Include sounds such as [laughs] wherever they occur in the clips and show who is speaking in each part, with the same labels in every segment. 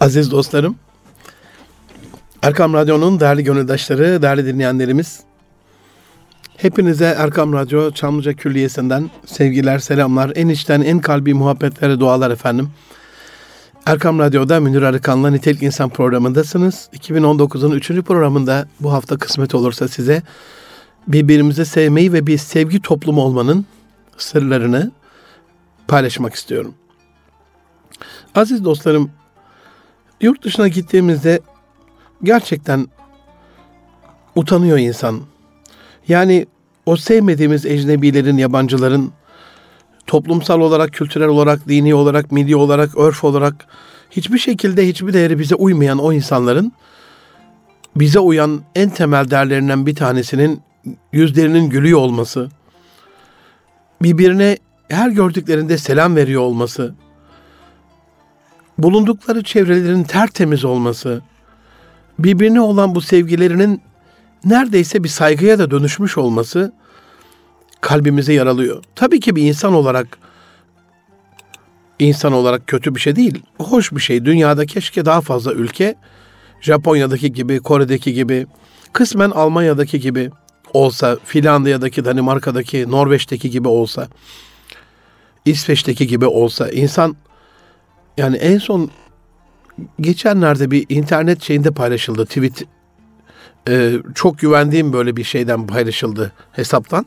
Speaker 1: Aziz dostlarım, Erkam Radyo'nun değerli gönüldaşları, değerli dinleyenlerimiz, hepinize Erkam Radyo Çamlıca Külliyesi'nden sevgiler, selamlar, en içten, en kalbi muhabbetlere dualar efendim. Erkam Radyo'da Münir Arıkan'la Nitelik İnsan programındasınız. 2019'un 3. programında bu hafta kısmet olursa size birbirimizi sevmeyi ve bir sevgi toplumu olmanın sırlarını paylaşmak istiyorum. Aziz dostlarım, yurt dışına gittiğimizde gerçekten utanıyor insan. Yani o sevmediğimiz ecnebilerin, yabancıların toplumsal olarak, kültürel olarak, dini olarak, milli olarak, örf olarak hiçbir şekilde hiçbir değeri bize uymayan o insanların bize uyan en temel değerlerinden bir tanesinin yüzlerinin gülüyor olması, birbirine her gördüklerinde selam veriyor olması, bulundukları çevrelerin tertemiz olması, birbirine olan bu sevgilerinin neredeyse bir saygıya da dönüşmüş olması kalbimizi yaralıyor. Tabii ki bir insan olarak insan olarak kötü bir şey değil. Hoş bir şey. Dünyada keşke daha fazla ülke Japonya'daki gibi, Kore'deki gibi, kısmen Almanya'daki gibi olsa, Finlandiya'daki, Danimarka'daki, Norveç'teki gibi olsa, İsveç'teki gibi olsa insan yani en son geçenlerde bir internet şeyinde paylaşıldı. Tweet e, çok güvendiğim böyle bir şeyden paylaşıldı hesaptan.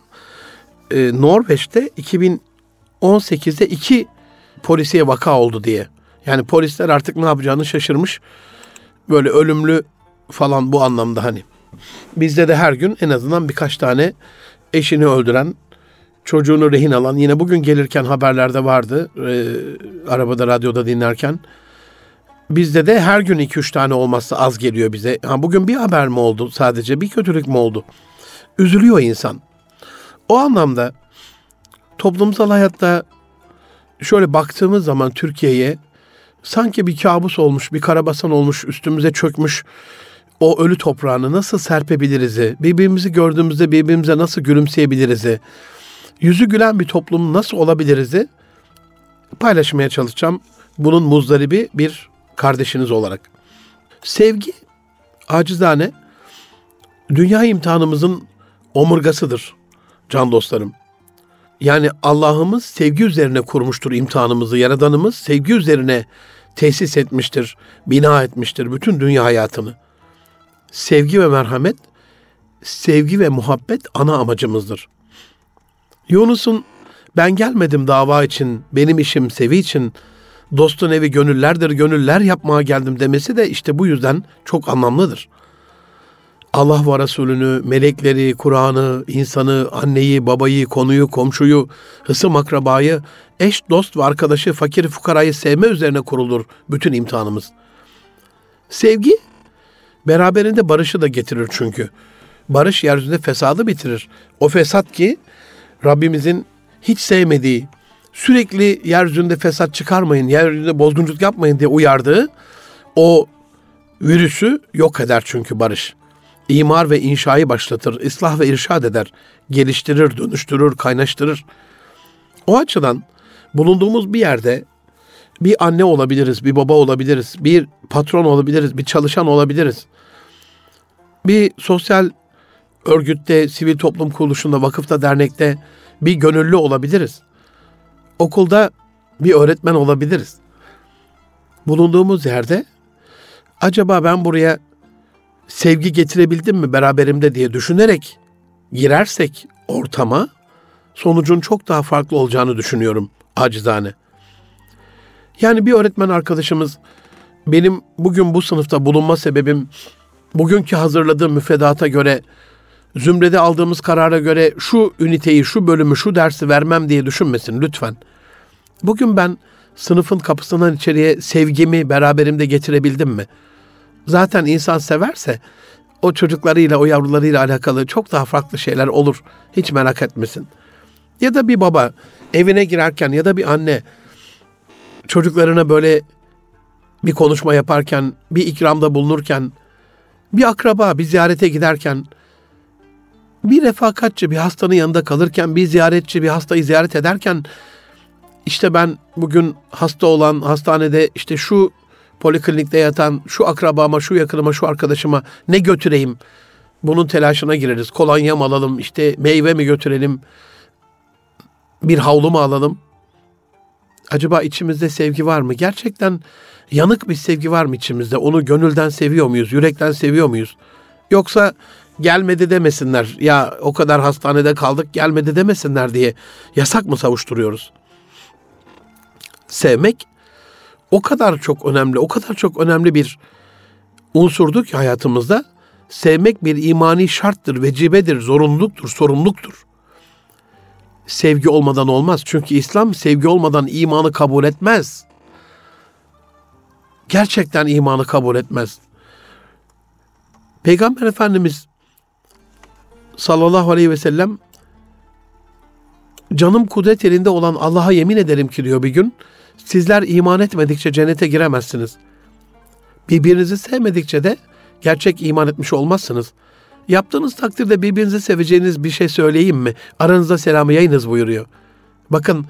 Speaker 1: E, Norveç'te 2018'de iki polisiye vaka oldu diye. Yani polisler artık ne yapacağını şaşırmış. Böyle ölümlü falan bu anlamda hani. Bizde de her gün en azından birkaç tane eşini öldüren, çocuğunu rehin alan yine bugün gelirken haberlerde vardı. E, arabada radyoda dinlerken. Bizde de her gün 2-3 tane olmazsa az geliyor bize. Ha, bugün bir haber mi oldu sadece bir kötülük mü oldu? Üzülüyor insan. O anlamda toplumsal hayatta şöyle baktığımız zaman Türkiye'ye sanki bir kabus olmuş, bir karabasan olmuş, üstümüze çökmüş o ölü toprağını nasıl serpebiliriz'i, birbirimizi gördüğümüzde birbirimize nasıl gülümseyebiliriz'i, yüzü gülen bir toplum nasıl olabiliriz'i paylaşmaya çalışacağım. Bunun muzdaribi bir kardeşiniz olarak. Sevgi acizane dünya imtihanımızın omurgasıdır can dostlarım. Yani Allah'ımız sevgi üzerine kurmuştur imtihanımızı. Yaradanımız sevgi üzerine tesis etmiştir, bina etmiştir bütün dünya hayatını. Sevgi ve merhamet, sevgi ve muhabbet ana amacımızdır. Yunus'un ben gelmedim dava için, benim işim sevi için, dostun evi gönüllerdir, gönüller yapmaya geldim demesi de işte bu yüzden çok anlamlıdır. Allah ve Resulünü, melekleri, Kur'an'ı, insanı, anneyi, babayı, konuyu, komşuyu, hısım akrabayı, eş, dost ve arkadaşı, fakir, fukarayı sevme üzerine kurulur bütün imtihanımız. Sevgi, beraberinde barışı da getirir çünkü. Barış yeryüzünde fesadı bitirir. O fesat ki Rabbimizin hiç sevmediği, sürekli yeryüzünde fesat çıkarmayın, yeryüzünde bozgunculuk yapmayın diye uyardığı o virüsü yok eder çünkü barış. İmar ve inşayı başlatır, ıslah ve irşad eder, geliştirir, dönüştürür, kaynaştırır. O açıdan bulunduğumuz bir yerde bir anne olabiliriz, bir baba olabiliriz, bir patron olabiliriz, bir çalışan olabiliriz. Bir sosyal örgütte, sivil toplum kuruluşunda, vakıfta, dernekte bir gönüllü olabiliriz. Okulda bir öğretmen olabiliriz. Bulunduğumuz yerde acaba ben buraya sevgi getirebildim mi beraberimde diye düşünerek girersek ortama sonucun çok daha farklı olacağını düşünüyorum acizane. Yani bir öğretmen arkadaşımız benim bugün bu sınıfta bulunma sebebim bugünkü hazırladığım müfredata göre zümrede aldığımız karara göre şu üniteyi, şu bölümü, şu dersi vermem diye düşünmesin lütfen. Bugün ben sınıfın kapısından içeriye sevgimi beraberimde getirebildim mi? Zaten insan severse o çocuklarıyla, o yavrularıyla alakalı çok daha farklı şeyler olur. Hiç merak etmesin. Ya da bir baba evine girerken ya da bir anne çocuklarına böyle bir konuşma yaparken, bir ikramda bulunurken, bir akraba bir ziyarete giderken, bir refakatçi bir hastanın yanında kalırken, bir ziyaretçi bir hastayı ziyaret ederken, işte ben bugün hasta olan hastanede işte şu poliklinikte yatan şu akrabama, şu yakınıma, şu arkadaşıma ne götüreyim? Bunun telaşına gireriz. Kolonya mı alalım, işte meyve mi götürelim, bir havlu mu alalım? Acaba içimizde sevgi var mı? Gerçekten yanık bir sevgi var mı içimizde? Onu gönülden seviyor muyuz? Yürekten seviyor muyuz? Yoksa gelmedi demesinler. Ya o kadar hastanede kaldık gelmedi demesinler diye yasak mı savuşturuyoruz? Sevmek o kadar çok önemli, o kadar çok önemli bir unsurdu ki hayatımızda. Sevmek bir imani şarttır, vecibedir, zorunluluktur, sorumluluktur. Sevgi olmadan olmaz. Çünkü İslam sevgi olmadan imanı kabul etmez. Gerçekten imanı kabul etmez. Peygamber Efendimiz sallallahu aleyhi ve sellem canım kudret elinde olan Allah'a yemin ederim ki diyor bir gün sizler iman etmedikçe cennete giremezsiniz. Birbirinizi sevmedikçe de gerçek iman etmiş olmazsınız. Yaptığınız takdirde birbirinizi seveceğiniz bir şey söyleyeyim mi? Aranızda selamı yayınız buyuruyor. Bakın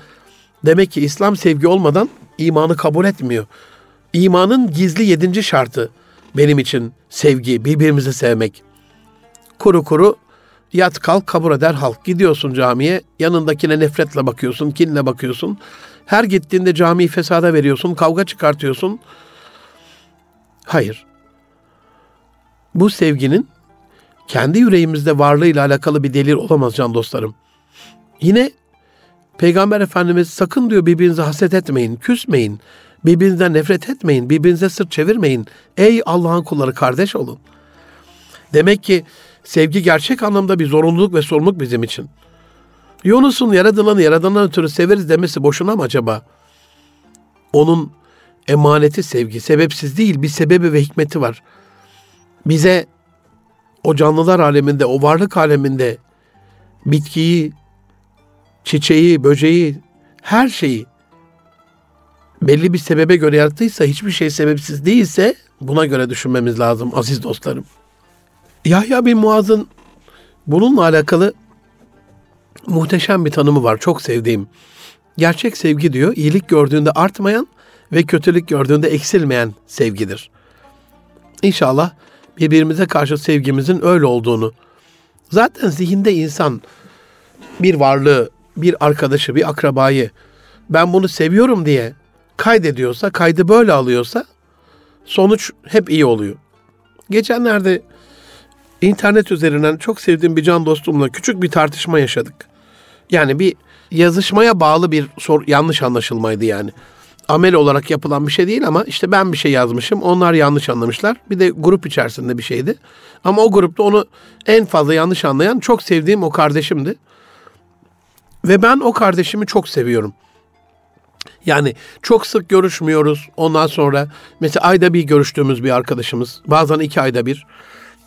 Speaker 1: demek ki İslam sevgi olmadan imanı kabul etmiyor. İmanın gizli yedinci şartı benim için sevgi, birbirimizi sevmek. Kuru kuru yat kalk kabul eder halk. Gidiyorsun camiye, yanındakine nefretle bakıyorsun, kinle bakıyorsun. Her gittiğinde camiyi fesada veriyorsun, kavga çıkartıyorsun. Hayır. Bu sevginin kendi yüreğimizde varlığıyla alakalı bir delil olamaz can dostlarım. Yine Peygamber Efendimiz sakın diyor birbirinize haset etmeyin, küsmeyin, birbirinizden nefret etmeyin, birbirinize sırt çevirmeyin. Ey Allah'ın kulları kardeş olun. Demek ki sevgi gerçek anlamda bir zorunluluk ve sorumluluk bizim için. Yunus'un yaradılanı yaradandan ötürü severiz demesi boşuna mı acaba? Onun emaneti sevgi, sebepsiz değil bir sebebi ve hikmeti var. Bize o canlılar aleminde, o varlık aleminde bitkiyi, çiçeği, böceği, her şeyi belli bir sebebe göre yarattıysa, hiçbir şey sebepsiz değilse buna göre düşünmemiz lazım aziz dostlarım. Yahya bin Muaz'ın bununla alakalı muhteşem bir tanımı var. Çok sevdiğim. Gerçek sevgi diyor, iyilik gördüğünde artmayan ve kötülük gördüğünde eksilmeyen sevgidir. İnşallah birbirimize karşı sevgimizin öyle olduğunu. Zaten zihinde insan bir varlığı, bir arkadaşı, bir akrabayı ben bunu seviyorum diye kaydediyorsa, kaydı böyle alıyorsa sonuç hep iyi oluyor. Geçenlerde internet üzerinden çok sevdiğim bir can dostumla küçük bir tartışma yaşadık. Yani bir yazışmaya bağlı bir sor, yanlış anlaşılmaydı yani. Amel olarak yapılan bir şey değil ama işte ben bir şey yazmışım. Onlar yanlış anlamışlar. Bir de grup içerisinde bir şeydi. Ama o grupta onu en fazla yanlış anlayan çok sevdiğim o kardeşimdi. Ve ben o kardeşimi çok seviyorum. Yani çok sık görüşmüyoruz. Ondan sonra mesela ayda bir görüştüğümüz bir arkadaşımız. Bazen iki ayda bir.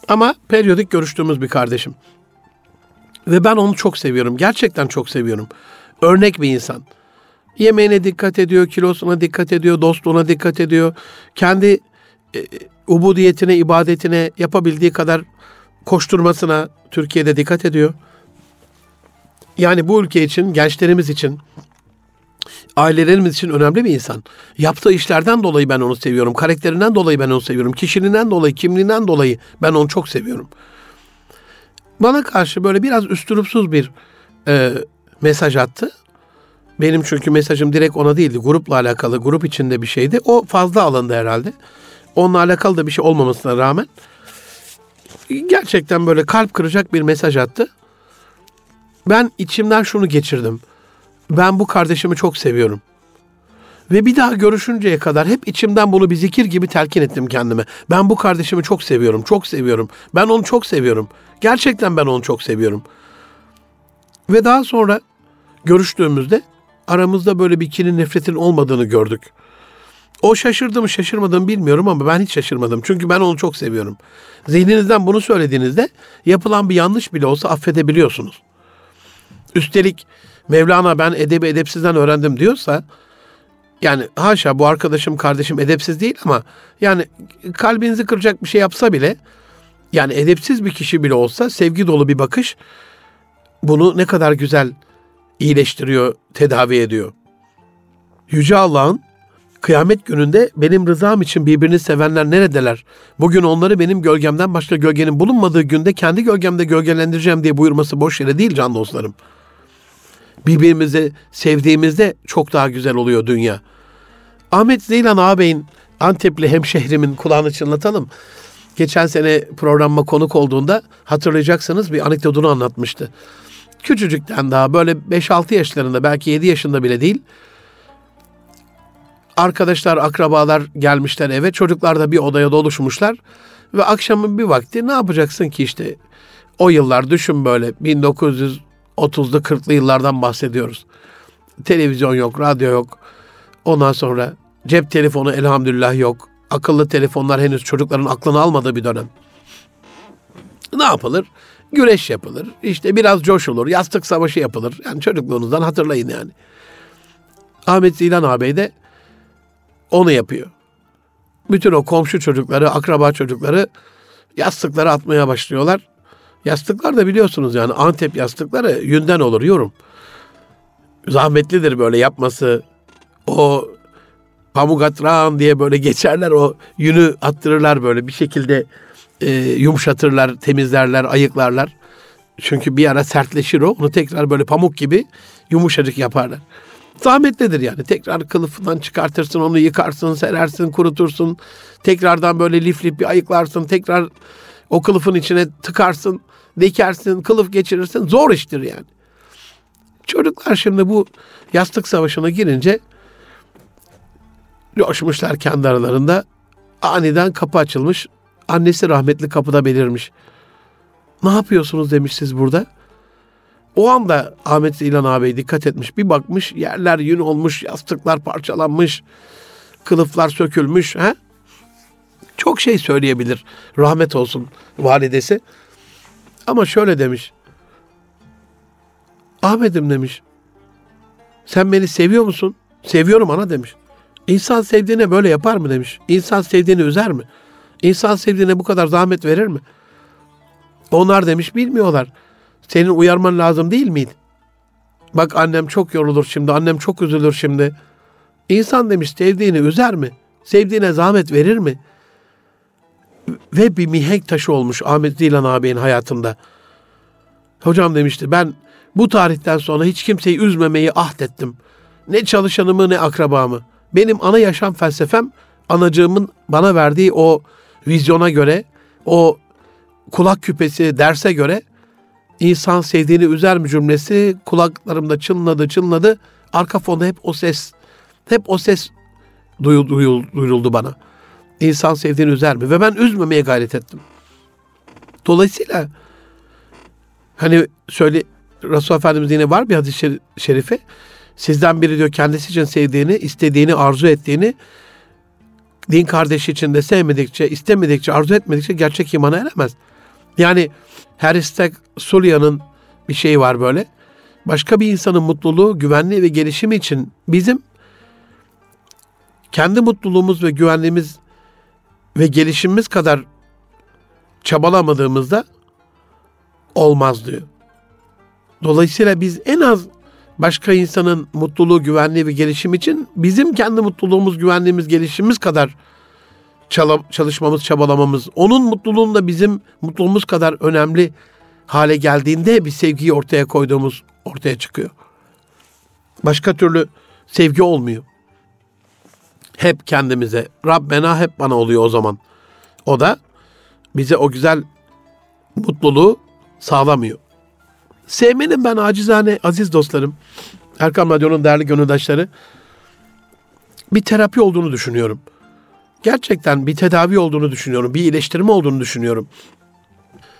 Speaker 1: Ama periyodik görüştüğümüz bir kardeşim. Ve ben onu çok seviyorum. Gerçekten çok seviyorum. Örnek bir insan. Yemeğine dikkat ediyor, kilosuna dikkat ediyor, dostluğuna dikkat ediyor. Kendi e, ubudiyetine, ibadetine yapabildiği kadar koşturmasına Türkiye'de dikkat ediyor. Yani bu ülke için, gençlerimiz için, ailelerimiz için önemli bir insan. Yaptığı işlerden dolayı ben onu seviyorum. Karakterinden dolayı ben onu seviyorum. Kişiliğinden dolayı, kimliğinden dolayı ben onu çok seviyorum. Bana karşı böyle biraz üstürupsuz bir e, mesaj attı. Benim çünkü mesajım direkt ona değildi. Grupla alakalı, grup içinde bir şeydi. O fazla alındı herhalde. Onunla alakalı da bir şey olmamasına rağmen gerçekten böyle kalp kıracak bir mesaj attı. Ben içimden şunu geçirdim. Ben bu kardeşimi çok seviyorum. Ve bir daha görüşünceye kadar hep içimden bunu bir zikir gibi telkin ettim kendime. Ben bu kardeşimi çok seviyorum, çok seviyorum. Ben onu çok seviyorum. Gerçekten ben onu çok seviyorum. Ve daha sonra görüştüğümüzde aramızda böyle bir kinin nefretin olmadığını gördük. O şaşırdı mı şaşırmadı mı bilmiyorum ama ben hiç şaşırmadım. Çünkü ben onu çok seviyorum. Zihninizden bunu söylediğinizde yapılan bir yanlış bile olsa affedebiliyorsunuz. Üstelik Mevlana ben edebi edepsizden öğrendim diyorsa yani haşa bu arkadaşım kardeşim edepsiz değil ama yani kalbinizi kıracak bir şey yapsa bile yani edepsiz bir kişi bile olsa sevgi dolu bir bakış bunu ne kadar güzel iyileştiriyor, tedavi ediyor. Yüce Allah'ın Kıyamet gününde benim rızam için birbirini sevenler neredeler? Bugün onları benim gölgemden başka gölgenin bulunmadığı günde kendi gölgemde gölgelendireceğim diye buyurması boş yere değil can dostlarım. Birbirimizi sevdiğimizde çok daha güzel oluyor dünya. Ahmet Zeylan ağabeyin Antepli hemşehrimin kulağını çınlatalım. Geçen sene programıma konuk olduğunda hatırlayacaksınız bir anekdotunu anlatmıştı. Küçücükten daha böyle 5-6 yaşlarında belki 7 yaşında bile değil. Arkadaşlar, akrabalar gelmişler eve. Çocuklar da bir odaya doluşmuşlar. Ve akşamın bir vakti ne yapacaksın ki işte o yıllar düşün böyle 1930'lu 40'lı yıllardan bahsediyoruz. Televizyon yok, radyo yok. Ondan sonra cep telefonu elhamdülillah yok. Akıllı telefonlar henüz çocukların aklını almadığı bir dönem. Ne yapılır? Güreş yapılır. İşte biraz coşulur. Yastık savaşı yapılır. Yani çocukluğunuzdan hatırlayın yani. Ahmet Zilan ağabey de onu yapıyor. Bütün o komşu çocukları, akraba çocukları yastıkları atmaya başlıyorlar. Yastıklar da biliyorsunuz yani Antep yastıkları yünden olur yorum. Zahmetlidir böyle yapması. O pamuk atran diye böyle geçerler o yünü attırırlar böyle bir şekilde e, yumuşatırlar, temizlerler, ayıklarlar. Çünkü bir ara sertleşir o. Onu tekrar böyle pamuk gibi yumuşacık yaparlar. Zahmetlidir yani. Tekrar kılıfından çıkartırsın, onu yıkarsın, serersin, kurutursun. Tekrardan böyle lif lif bir ayıklarsın. Tekrar o kılıfın içine tıkarsın, dikersin, kılıf geçirirsin. Zor iştir yani. Çocuklar şimdi bu yastık savaşına girince coşmuşlar kendi aralarında. Aniden kapı açılmış. Annesi rahmetli kapıda belirmiş. Ne yapıyorsunuz demiş siz burada. O anda Ahmet İlhan ağabey dikkat etmiş. Bir bakmış yerler yün olmuş, yastıklar parçalanmış, kılıflar sökülmüş. He? Çok şey söyleyebilir. Rahmet olsun validesi. Ama şöyle demiş. Ahmet'im demiş. Sen beni seviyor musun? Seviyorum ana demiş. İnsan sevdiğine böyle yapar mı demiş. İnsan sevdiğini üzer mi? İnsan sevdiğine bu kadar zahmet verir mi? Onlar demiş bilmiyorlar. Senin uyarman lazım değil miydi? Bak annem çok yorulur şimdi, annem çok üzülür şimdi. İnsan demiş sevdiğini üzer mi? Sevdiğine zahmet verir mi? Ve bir mihenk taşı olmuş Ahmet Dilan ağabeyin hayatında. Hocam demişti ben bu tarihten sonra hiç kimseyi üzmemeyi ahdettim. Ne çalışanımı ne akrabamı. Benim ana yaşam felsefem anacığımın bana verdiği o vizyona göre, o kulak küpesi derse göre insan sevdiğini üzer mi cümlesi kulaklarımda çınladı çınladı. Arka fonda hep o ses, hep o ses duyul, duyuldu bana. İnsan sevdiğini üzer mi? Ve ben üzmemeye gayret ettim. Dolayısıyla hani söyle Resulullah Efendimiz yine var bir hadis-i şerifi. Sizden biri diyor kendisi için sevdiğini, istediğini, arzu ettiğini din kardeşi için de sevmedikçe, istemedikçe, arzu etmedikçe gerçek imana eremez. Yani her istek Sulya'nın bir şeyi var böyle. Başka bir insanın mutluluğu, güvenliği ve gelişimi için bizim kendi mutluluğumuz ve güvenliğimiz ve gelişimimiz kadar çabalamadığımızda olmaz diyor. Dolayısıyla biz en az başka insanın mutluluğu, güvenliği ve gelişim için bizim kendi mutluluğumuz, güvenliğimiz, gelişimimiz kadar çalışmamız, çabalamamız, onun mutluluğun da bizim mutluluğumuz kadar önemli hale geldiğinde bir sevgiyi ortaya koyduğumuz ortaya çıkıyor. Başka türlü sevgi olmuyor. Hep kendimize, Rabbena hep bana oluyor o zaman. O da bize o güzel mutluluğu sağlamıyor. Sevmenin ben acizane aziz dostlarım, Erkam Radyo'nun değerli gönüldaşları bir terapi olduğunu düşünüyorum. Gerçekten bir tedavi olduğunu düşünüyorum. Bir iyileştirme olduğunu düşünüyorum.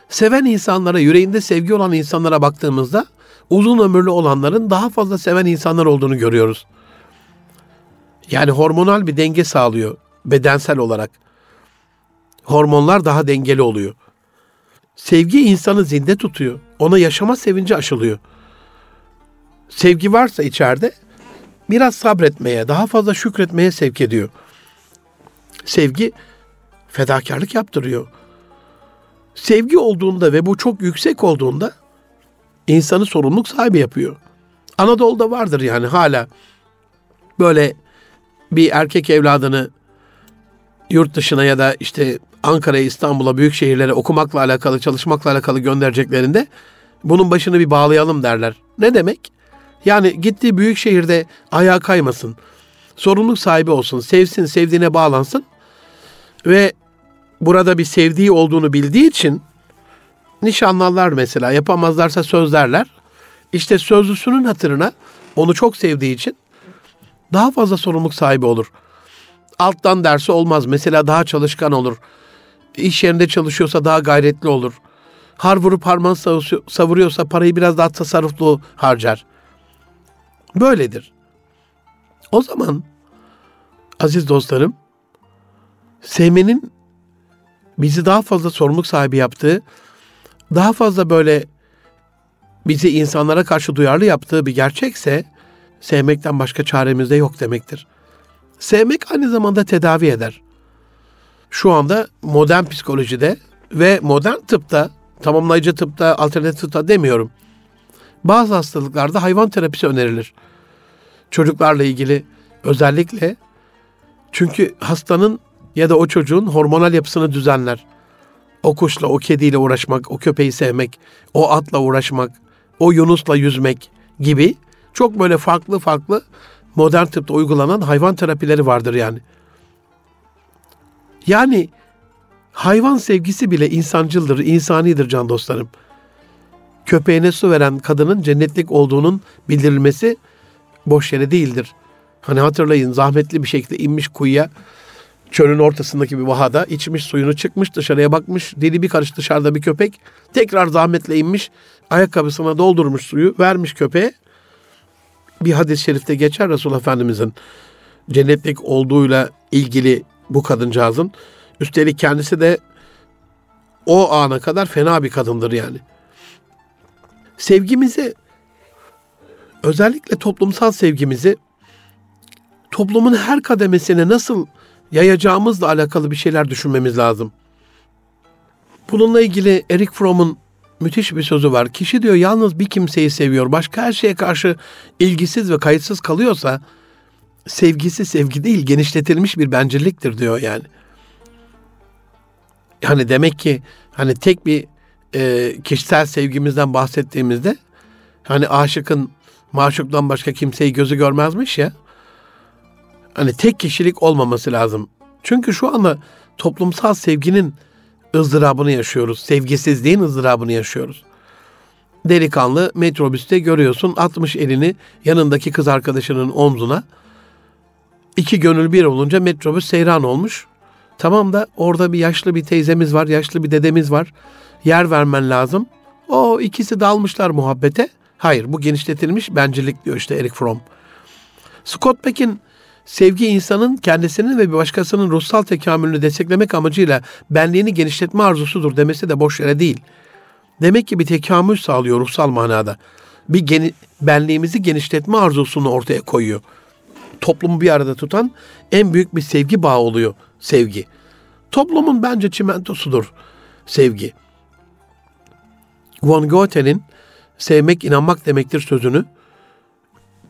Speaker 1: Seven insanlara, yüreğinde sevgi olan insanlara baktığımızda uzun ömürlü olanların daha fazla seven insanlar olduğunu görüyoruz. Yani hormonal bir denge sağlıyor bedensel olarak. Hormonlar daha dengeli oluyor. Sevgi insanı zinde tutuyor. Ona yaşama sevinci aşılıyor. Sevgi varsa içeride biraz sabretmeye, daha fazla şükretmeye sevk ediyor. Sevgi fedakarlık yaptırıyor. Sevgi olduğunda ve bu çok yüksek olduğunda insanı sorumluluk sahibi yapıyor. Anadolu'da vardır yani hala böyle bir erkek evladını yurt dışına ya da işte Ankara'ya, İstanbul'a, büyük şehirlere okumakla alakalı, çalışmakla alakalı göndereceklerinde bunun başını bir bağlayalım derler. Ne demek? Yani gittiği büyük şehirde ayağa kaymasın. Sorumluluk sahibi olsun, sevsin, sevdiğine bağlansın. Ve burada bir sevdiği olduğunu bildiği için nişanlarlar mesela yapamazlarsa sözlerler. İşte sözlüsünün hatırına onu çok sevdiği için daha fazla sorumluluk sahibi olur. Alttan dersi olmaz. Mesela daha çalışkan olur. İş yerinde çalışıyorsa daha gayretli olur. Har vurup harman savuruyorsa parayı biraz daha tasarruflu harcar. Böyledir. O zaman aziz dostlarım sevmenin bizi daha fazla sorumluluk sahibi yaptığı, daha fazla böyle bizi insanlara karşı duyarlı yaptığı bir gerçekse sevmekten başka çaremiz de yok demektir. Sevmek aynı zamanda tedavi eder. Şu anda modern psikolojide ve modern tıpta, tamamlayıcı tıpta, alternatif tıpta demiyorum. Bazı hastalıklarda hayvan terapisi önerilir. Çocuklarla ilgili özellikle çünkü hastanın ya da o çocuğun hormonal yapısını düzenler. O kuşla, o kediyle uğraşmak, o köpeği sevmek, o atla uğraşmak, o yunusla yüzmek gibi çok böyle farklı farklı modern tıpta uygulanan hayvan terapileri vardır yani. Yani hayvan sevgisi bile insancıldır, insanidir can dostlarım. Köpeğine su veren kadının cennetlik olduğunun bildirilmesi boş yere değildir. Hani hatırlayın zahmetli bir şekilde inmiş kuyuya çölün ortasındaki bir vahada içmiş suyunu çıkmış dışarıya bakmış dili bir karış dışarıda bir köpek tekrar zahmetle inmiş ayakkabısına doldurmuş suyu vermiş köpeğe bir hadis-i şerifte geçer Resul Efendimizin cennetlik olduğuyla ilgili bu kadıncağızın üstelik kendisi de o ana kadar fena bir kadındır yani. Sevgimizi özellikle toplumsal sevgimizi toplumun her kademesine nasıl yayacağımızla alakalı bir şeyler düşünmemiz lazım. Bununla ilgili Eric Fromm'un müthiş bir sözü var. Kişi diyor yalnız bir kimseyi seviyor. Başka her şeye karşı ilgisiz ve kayıtsız kalıyorsa sevgisi sevgi değil genişletilmiş bir bencilliktir diyor yani. Yani demek ki hani tek bir e, kişisel sevgimizden bahsettiğimizde hani aşıkın maşuktan başka kimseyi gözü görmezmiş ya. Hani tek kişilik olmaması lazım. Çünkü şu anda toplumsal sevginin ızdırabını yaşıyoruz. Sevgisizliğin ızdırabını yaşıyoruz. Delikanlı metrobüste görüyorsun atmış elini yanındaki kız arkadaşının omzuna. İki gönül bir olunca metrobüs seyran olmuş. Tamam da orada bir yaşlı bir teyzemiz var, yaşlı bir dedemiz var. Yer vermen lazım. O ikisi dalmışlar muhabbete. Hayır bu genişletilmiş bencillik diyor işte Eric Fromm. Scott Peck'in sevgi insanın kendisinin ve bir başkasının ruhsal tekamülünü desteklemek amacıyla benliğini genişletme arzusudur demesi de boş yere değil. Demek ki bir tekamül sağlıyor ruhsal manada. Bir geni, benliğimizi genişletme arzusunu ortaya koyuyor. Toplumu bir arada tutan en büyük bir sevgi bağı oluyor sevgi. Toplumun bence çimentosudur sevgi. Von Goethe'nin sevmek inanmak demektir sözünü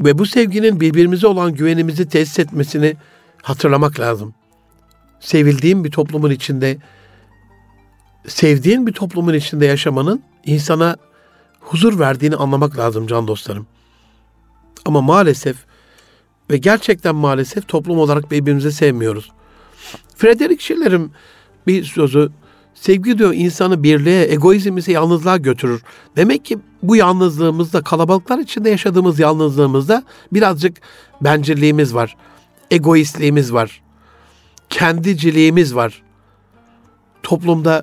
Speaker 1: ve bu sevginin birbirimize olan güvenimizi tesis etmesini hatırlamak lazım. Sevildiğin bir toplumun içinde, sevdiğin bir toplumun içinde yaşamanın insana huzur verdiğini anlamak lazım can dostlarım. Ama maalesef ve gerçekten maalesef toplum olarak birbirimizi sevmiyoruz. Frederick Schiller'in bir sözü Sevgi diyor insanı birliğe, egoizm ise yalnızlığa götürür. Demek ki bu yalnızlığımızda, kalabalıklar içinde yaşadığımız yalnızlığımızda birazcık bencilliğimiz var. Egoistliğimiz var. Kendiciliğimiz var. Toplumda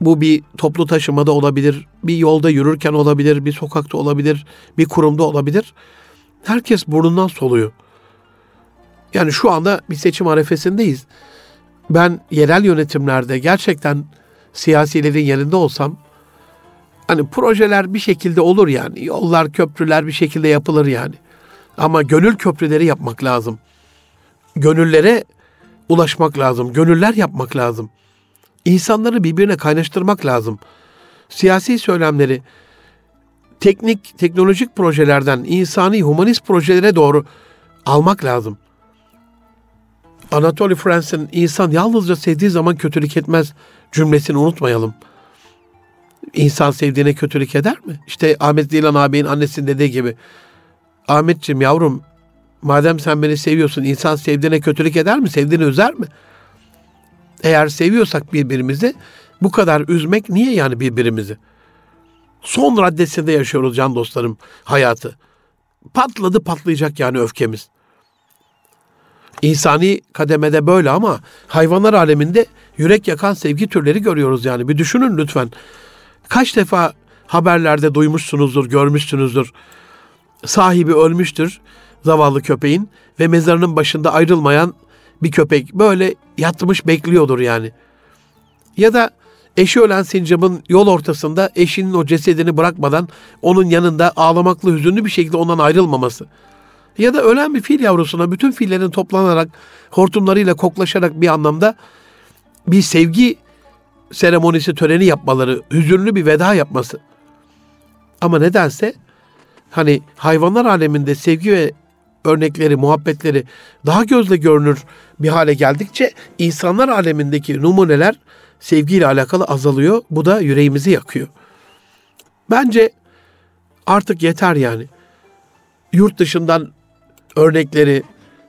Speaker 1: bu bir toplu taşımada olabilir, bir yolda yürürken olabilir, bir sokakta olabilir, bir kurumda olabilir. Herkes burnundan soluyor. Yani şu anda bir seçim arefesindeyiz ben yerel yönetimlerde gerçekten siyasilerin yerinde olsam hani projeler bir şekilde olur yani. Yollar, köprüler bir şekilde yapılır yani. Ama gönül köprüleri yapmak lazım. Gönüllere ulaşmak lazım. Gönüller yapmak lazım. İnsanları birbirine kaynaştırmak lazım. Siyasi söylemleri teknik, teknolojik projelerden insani, humanist projelere doğru almak lazım. Anatoly Franz'in insan yalnızca sevdiği zaman kötülük etmez cümlesini unutmayalım. İnsan sevdiğine kötülük eder mi? İşte Ahmet Dilan ağabeyin annesinin dediği gibi. Ahmetciğim yavrum madem sen beni seviyorsun insan sevdiğine kötülük eder mi? Sevdiğini üzer mi? Eğer seviyorsak birbirimizi bu kadar üzmek niye yani birbirimizi? Son raddesinde yaşıyoruz can dostlarım hayatı. Patladı patlayacak yani öfkemiz. İnsani kademede böyle ama hayvanlar aleminde yürek yakan sevgi türleri görüyoruz yani. Bir düşünün lütfen. Kaç defa haberlerde duymuşsunuzdur, görmüşsünüzdür. Sahibi ölmüştür zavallı köpeğin ve mezarının başında ayrılmayan bir köpek böyle yatmış bekliyordur yani. Ya da eşi ölen sincapın yol ortasında eşinin o cesedini bırakmadan onun yanında ağlamaklı hüzünlü bir şekilde ondan ayrılmaması. Ya da ölen bir fil yavrusuna bütün fillerin toplanarak hortumlarıyla koklaşarak bir anlamda bir sevgi seremonisi töreni yapmaları, hüzünlü bir veda yapması. Ama nedense hani hayvanlar aleminde sevgi ve örnekleri, muhabbetleri daha gözle görünür bir hale geldikçe insanlar alemindeki numuneler sevgiyle alakalı azalıyor. Bu da yüreğimizi yakıyor. Bence artık yeter yani. Yurt dışından örnekleri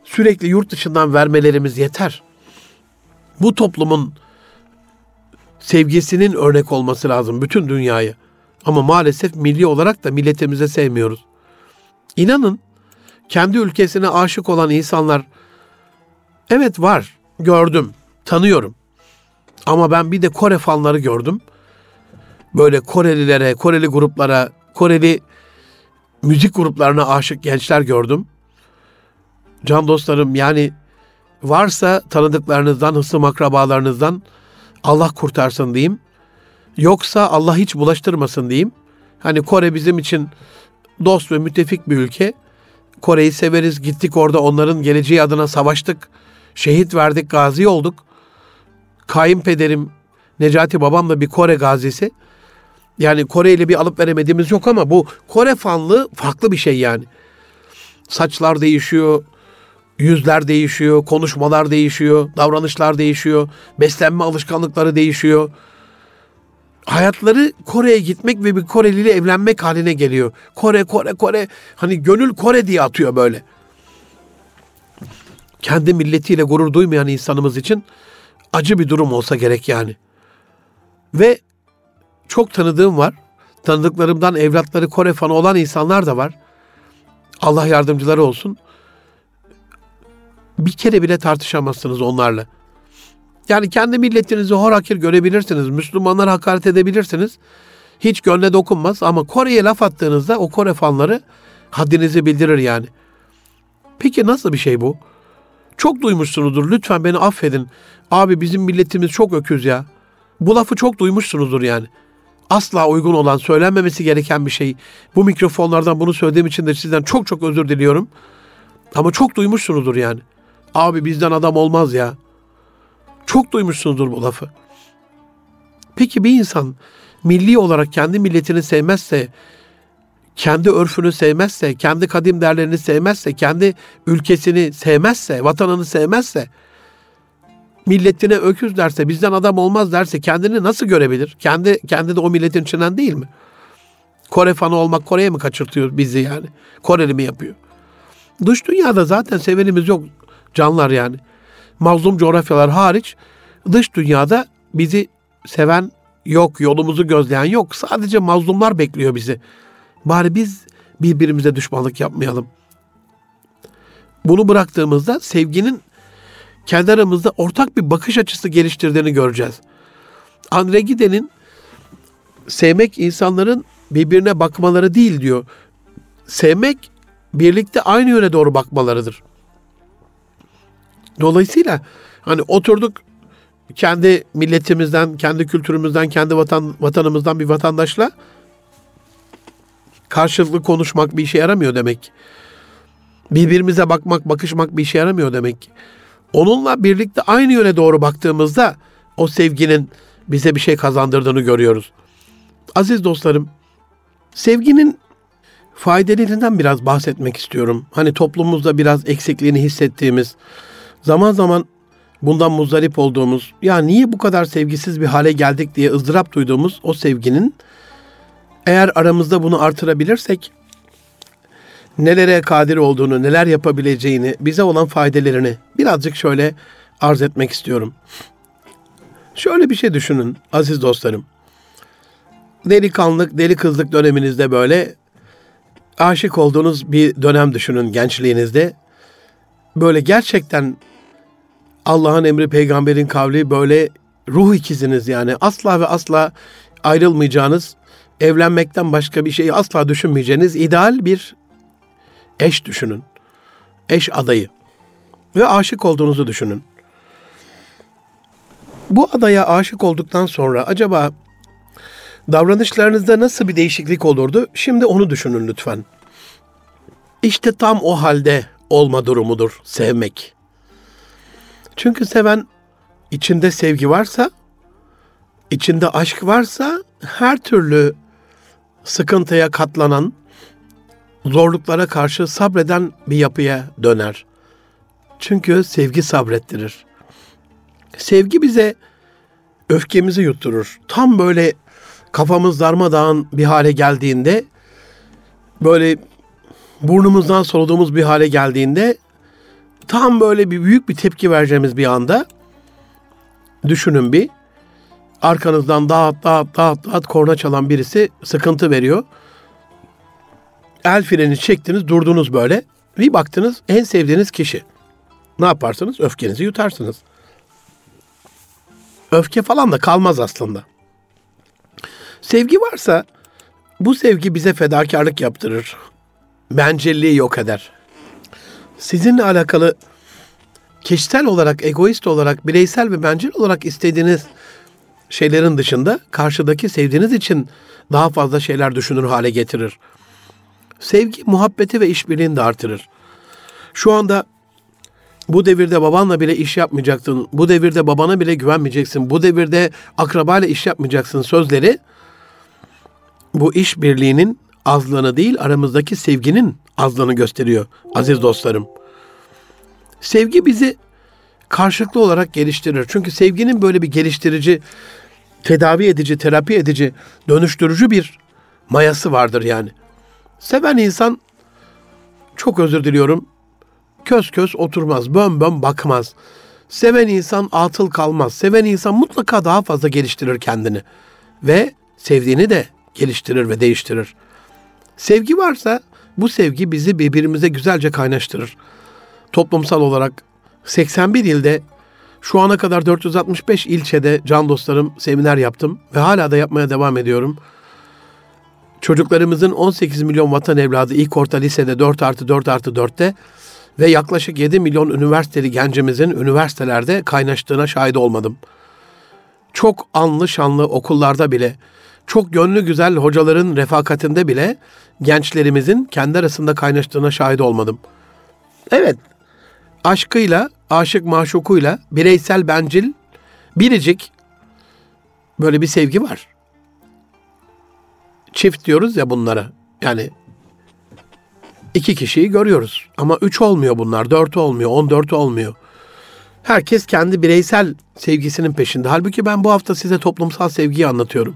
Speaker 1: sürekli yurt dışından vermelerimiz yeter. Bu toplumun sevgisinin örnek olması lazım bütün dünyayı. Ama maalesef milli olarak da milletimize sevmiyoruz. İnanın kendi ülkesine aşık olan insanlar evet var, gördüm, tanıyorum. Ama ben bir de Kore fanları gördüm. Böyle Korelilere, Koreli gruplara, Koreli müzik gruplarına aşık gençler gördüm. Can dostlarım yani varsa tanıdıklarınızdan, hısım akrabalarınızdan Allah kurtarsın diyeyim. Yoksa Allah hiç bulaştırmasın diyeyim. Hani Kore bizim için dost ve müttefik bir ülke. Kore'yi severiz. Gittik orada onların geleceği adına savaştık. Şehit verdik, gazi olduk. Kayınpederim Necati babam da bir Kore gazisi. Yani Kore ile bir alıp veremediğimiz yok ama bu Kore fanlığı farklı bir şey yani. Saçlar değişiyor, yüzler değişiyor, konuşmalar değişiyor, davranışlar değişiyor, beslenme alışkanlıkları değişiyor. Hayatları Kore'ye gitmek ve bir Koreli ile evlenmek haline geliyor. Kore, Kore, Kore. Hani gönül Kore diye atıyor böyle. Kendi milletiyle gurur duymayan insanımız için acı bir durum olsa gerek yani. Ve çok tanıdığım var. Tanıdıklarımdan evlatları Kore fanı olan insanlar da var. Allah yardımcıları olsun. Bir kere bile tartışamazsınız onlarla. Yani kendi milletinizi hor hakir görebilirsiniz. Müslümanlara hakaret edebilirsiniz. Hiç gönle dokunmaz ama Kore'ye laf attığınızda o Kore fanları haddinizi bildirir yani. Peki nasıl bir şey bu? Çok duymuşsunuzdur. Lütfen beni affedin. Abi bizim milletimiz çok öküz ya. Bu lafı çok duymuşsunuzdur yani. Asla uygun olan, söylenmemesi gereken bir şey. Bu mikrofonlardan bunu söylediğim için de sizden çok çok özür diliyorum. Ama çok duymuşsunuzdur yani. Abi bizden adam olmaz ya. Çok duymuşsunuzdur bu lafı. Peki bir insan milli olarak kendi milletini sevmezse, kendi örfünü sevmezse, kendi kadim değerlerini sevmezse, kendi ülkesini sevmezse, vatanını sevmezse, milletine öküz derse, bizden adam olmaz derse kendini nasıl görebilir? Kendi kendi de o milletin içinden değil mi? Kore fanı olmak Kore'ye mi kaçırtıyor bizi yani? Koreli mi yapıyor? Dış dünyada zaten sevenimiz yok canlar yani. Mazlum coğrafyalar hariç dış dünyada bizi seven yok, yolumuzu gözleyen yok. Sadece mazlumlar bekliyor bizi. Bari biz birbirimize düşmanlık yapmayalım. Bunu bıraktığımızda sevginin kendi aramızda ortak bir bakış açısı geliştirdiğini göreceğiz. Andre Gide'nin sevmek insanların birbirine bakmaları değil diyor. Sevmek birlikte aynı yöne doğru bakmalarıdır. Dolayısıyla hani oturduk kendi milletimizden, kendi kültürümüzden, kendi vatan vatanımızdan bir vatandaşla karşılıklı konuşmak bir işe yaramıyor demek. Birbirimize bakmak, bakışmak bir işe yaramıyor demek. Onunla birlikte aynı yöne doğru baktığımızda o sevginin bize bir şey kazandırdığını görüyoruz. Aziz dostlarım, sevginin faydalarından biraz bahsetmek istiyorum. Hani toplumumuzda biraz eksikliğini hissettiğimiz, zaman zaman bundan muzdarip olduğumuz, ya niye bu kadar sevgisiz bir hale geldik diye ızdırap duyduğumuz o sevginin eğer aramızda bunu artırabilirsek nelere kadir olduğunu, neler yapabileceğini, bize olan faydalarını birazcık şöyle arz etmek istiyorum. Şöyle bir şey düşünün aziz dostlarım. Delikanlık, deli kızlık döneminizde böyle aşık olduğunuz bir dönem düşünün gençliğinizde. Böyle gerçekten Allah'ın emri peygamberin kavli böyle ruh ikiziniz yani asla ve asla ayrılmayacağınız, evlenmekten başka bir şeyi asla düşünmeyeceğiniz ideal bir eş düşünün. Eş adayı. Ve aşık olduğunuzu düşünün. Bu adaya aşık olduktan sonra acaba davranışlarınızda nasıl bir değişiklik olurdu? Şimdi onu düşünün lütfen. İşte tam o halde olma durumudur sevmek. Çünkü seven içinde sevgi varsa, içinde aşk varsa her türlü sıkıntıya katlanan, zorluklara karşı sabreden bir yapıya döner. Çünkü sevgi sabrettirir. Sevgi bize öfkemizi yutturur. Tam böyle kafamız darmadağın bir hale geldiğinde, böyle burnumuzdan soluduğumuz bir hale geldiğinde, tam böyle bir büyük bir tepki vereceğimiz bir anda, düşünün bir, arkanızdan dağıt dağıt dağıt dağıt korna çalan birisi sıkıntı veriyor. El freni çektiniz durdunuz böyle. Bir baktınız en sevdiğiniz kişi. Ne yaparsınız? Öfkenizi yutarsınız. Öfke falan da kalmaz aslında. Sevgi varsa bu sevgi bize fedakarlık yaptırır. Bencilliği yok eder. Sizinle alakalı kişisel olarak, egoist olarak, bireysel ve bencil olarak istediğiniz şeylerin dışında karşıdaki sevdiğiniz için daha fazla şeyler düşünür hale getirir. Sevgi, muhabbeti ve işbirliğini de artırır. Şu anda bu devirde babanla bile iş yapmayacaksın, bu devirde babana bile güvenmeyeceksin, bu devirde akrabayla iş yapmayacaksın sözleri bu iş birliğinin azlığını değil aramızdaki sevginin azlığını gösteriyor aziz dostlarım. Sevgi bizi karşılıklı olarak geliştirir. Çünkü sevginin böyle bir geliştirici, tedavi edici, terapi edici, dönüştürücü bir mayası vardır yani. Seven insan çok özür diliyorum. Köz köz oturmaz, bön bön bakmaz. Seven insan atıl kalmaz. Seven insan mutlaka daha fazla geliştirir kendini. Ve sevdiğini de geliştirir ve değiştirir. Sevgi varsa bu sevgi bizi birbirimize güzelce kaynaştırır. Toplumsal olarak 81 ilde şu ana kadar 465 ilçede can dostlarım seminer yaptım ve hala da yapmaya devam ediyorum. Çocuklarımızın 18 milyon vatan evladı ilk orta lisede 4 artı 4 artı 4'te ve yaklaşık 7 milyon üniversiteli gencimizin üniversitelerde kaynaştığına şahit olmadım. Çok anlı şanlı okullarda bile, çok gönlü güzel hocaların refakatinde bile gençlerimizin kendi arasında kaynaştığına şahit olmadım. Evet, aşkıyla, aşık maşukuyla, bireysel bencil, biricik böyle bir sevgi var. Çift diyoruz ya bunlara. Yani iki kişiyi görüyoruz. Ama üç olmuyor bunlar, dört olmuyor, on dört olmuyor. Herkes kendi bireysel sevgisinin peşinde. Halbuki ben bu hafta size toplumsal sevgiyi anlatıyorum.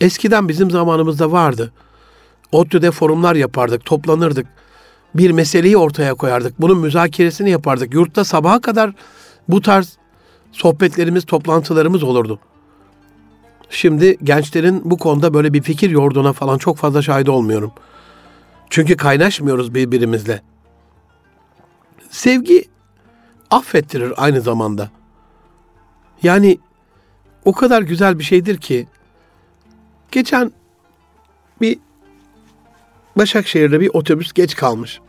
Speaker 1: Eskiden bizim zamanımızda vardı. ODTÜ'de forumlar yapardık, toplanırdık. Bir meseleyi ortaya koyardık. Bunun müzakeresini yapardık. Yurtta sabaha kadar bu tarz sohbetlerimiz, toplantılarımız olurdu. Şimdi gençlerin bu konuda böyle bir fikir yorduğuna falan çok fazla şahit olmuyorum. Çünkü kaynaşmıyoruz birbirimizle. Sevgi affettirir aynı zamanda. Yani o kadar güzel bir şeydir ki geçen bir Başakşehir'de bir otobüs geç kalmış.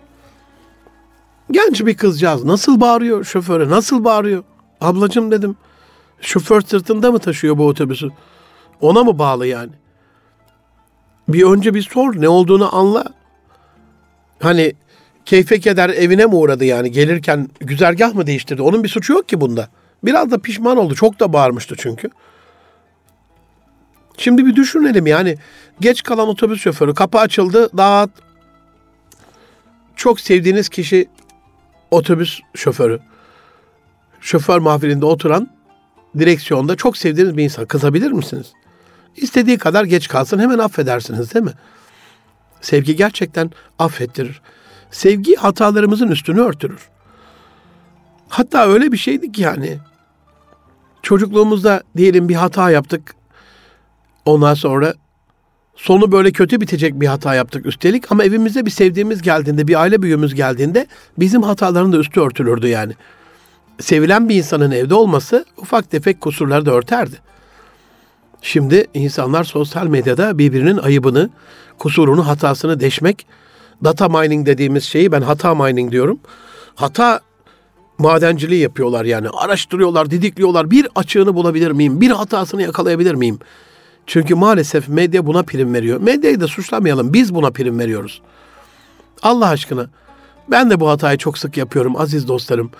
Speaker 1: Genç bir kızcağız nasıl bağırıyor şoföre nasıl bağırıyor? Ablacım dedim şoför sırtında mı taşıyor bu otobüsü? Ona mı bağlı yani? Bir önce bir sor ne olduğunu anla. Hani keyfe keder evine mi uğradı yani gelirken güzergah mı değiştirdi? Onun bir suçu yok ki bunda. Biraz da pişman oldu. Çok da bağırmıştı çünkü. Şimdi bir düşünelim yani geç kalan otobüs şoförü kapı açıldı daha çok sevdiğiniz kişi otobüs şoförü. şoför mahfilinde oturan direksiyonda çok sevdiğiniz bir insan kızabilir misiniz? İstediği kadar geç kalsın hemen affedersiniz değil mi? Sevgi gerçekten affettirir. Sevgi hatalarımızın üstünü örtürür. Hatta öyle bir şeydi ki yani çocukluğumuzda diyelim bir hata yaptık. Ondan sonra sonu böyle kötü bitecek bir hata yaptık üstelik ama evimize bir sevdiğimiz geldiğinde, bir aile büyüğümüz geldiğinde bizim hataların da üstü örtülürdü yani. Sevilen bir insanın evde olması ufak tefek kusurları da örterdi. Şimdi insanlar sosyal medyada birbirinin ayıbını, kusurunu, hatasını deşmek, data mining dediğimiz şeyi ben hata mining diyorum. Hata madenciliği yapıyorlar yani. Araştırıyorlar, didikliyorlar. Bir açığını bulabilir miyim? Bir hatasını yakalayabilir miyim? Çünkü maalesef medya buna prim veriyor. Medyayı da suçlamayalım. Biz buna prim veriyoruz. Allah aşkına. Ben de bu hatayı çok sık yapıyorum aziz dostlarım.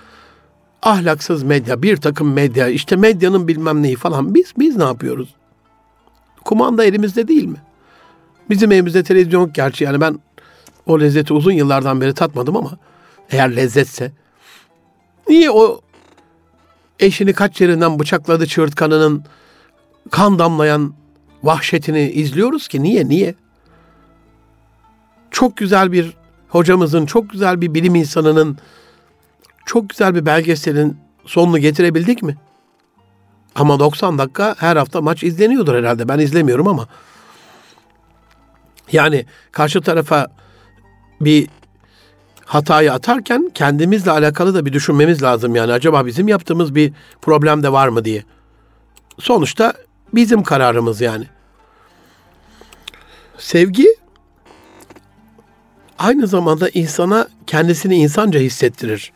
Speaker 1: Ahlaksız medya, bir takım medya, işte medyanın bilmem neyi falan. Biz biz ne yapıyoruz? Kumanda elimizde değil mi? Bizim evimizde televizyon yok gerçi yani ben o lezzeti uzun yıllardan beri tatmadım ama eğer lezzetse niye o eşini kaç yerinden bıçakladı çığırtkanının kan damlayan vahşetini izliyoruz ki niye niye? Çok güzel bir hocamızın, çok güzel bir bilim insanının, çok güzel bir belgeselin sonunu getirebildik mi? Ama 90 dakika her hafta maç izleniyordur herhalde. Ben izlemiyorum ama. Yani karşı tarafa bir hatayı atarken kendimizle alakalı da bir düşünmemiz lazım. Yani acaba bizim yaptığımız bir problem de var mı diye. Sonuçta bizim kararımız yani. Sevgi aynı zamanda insana kendisini insanca hissettirir.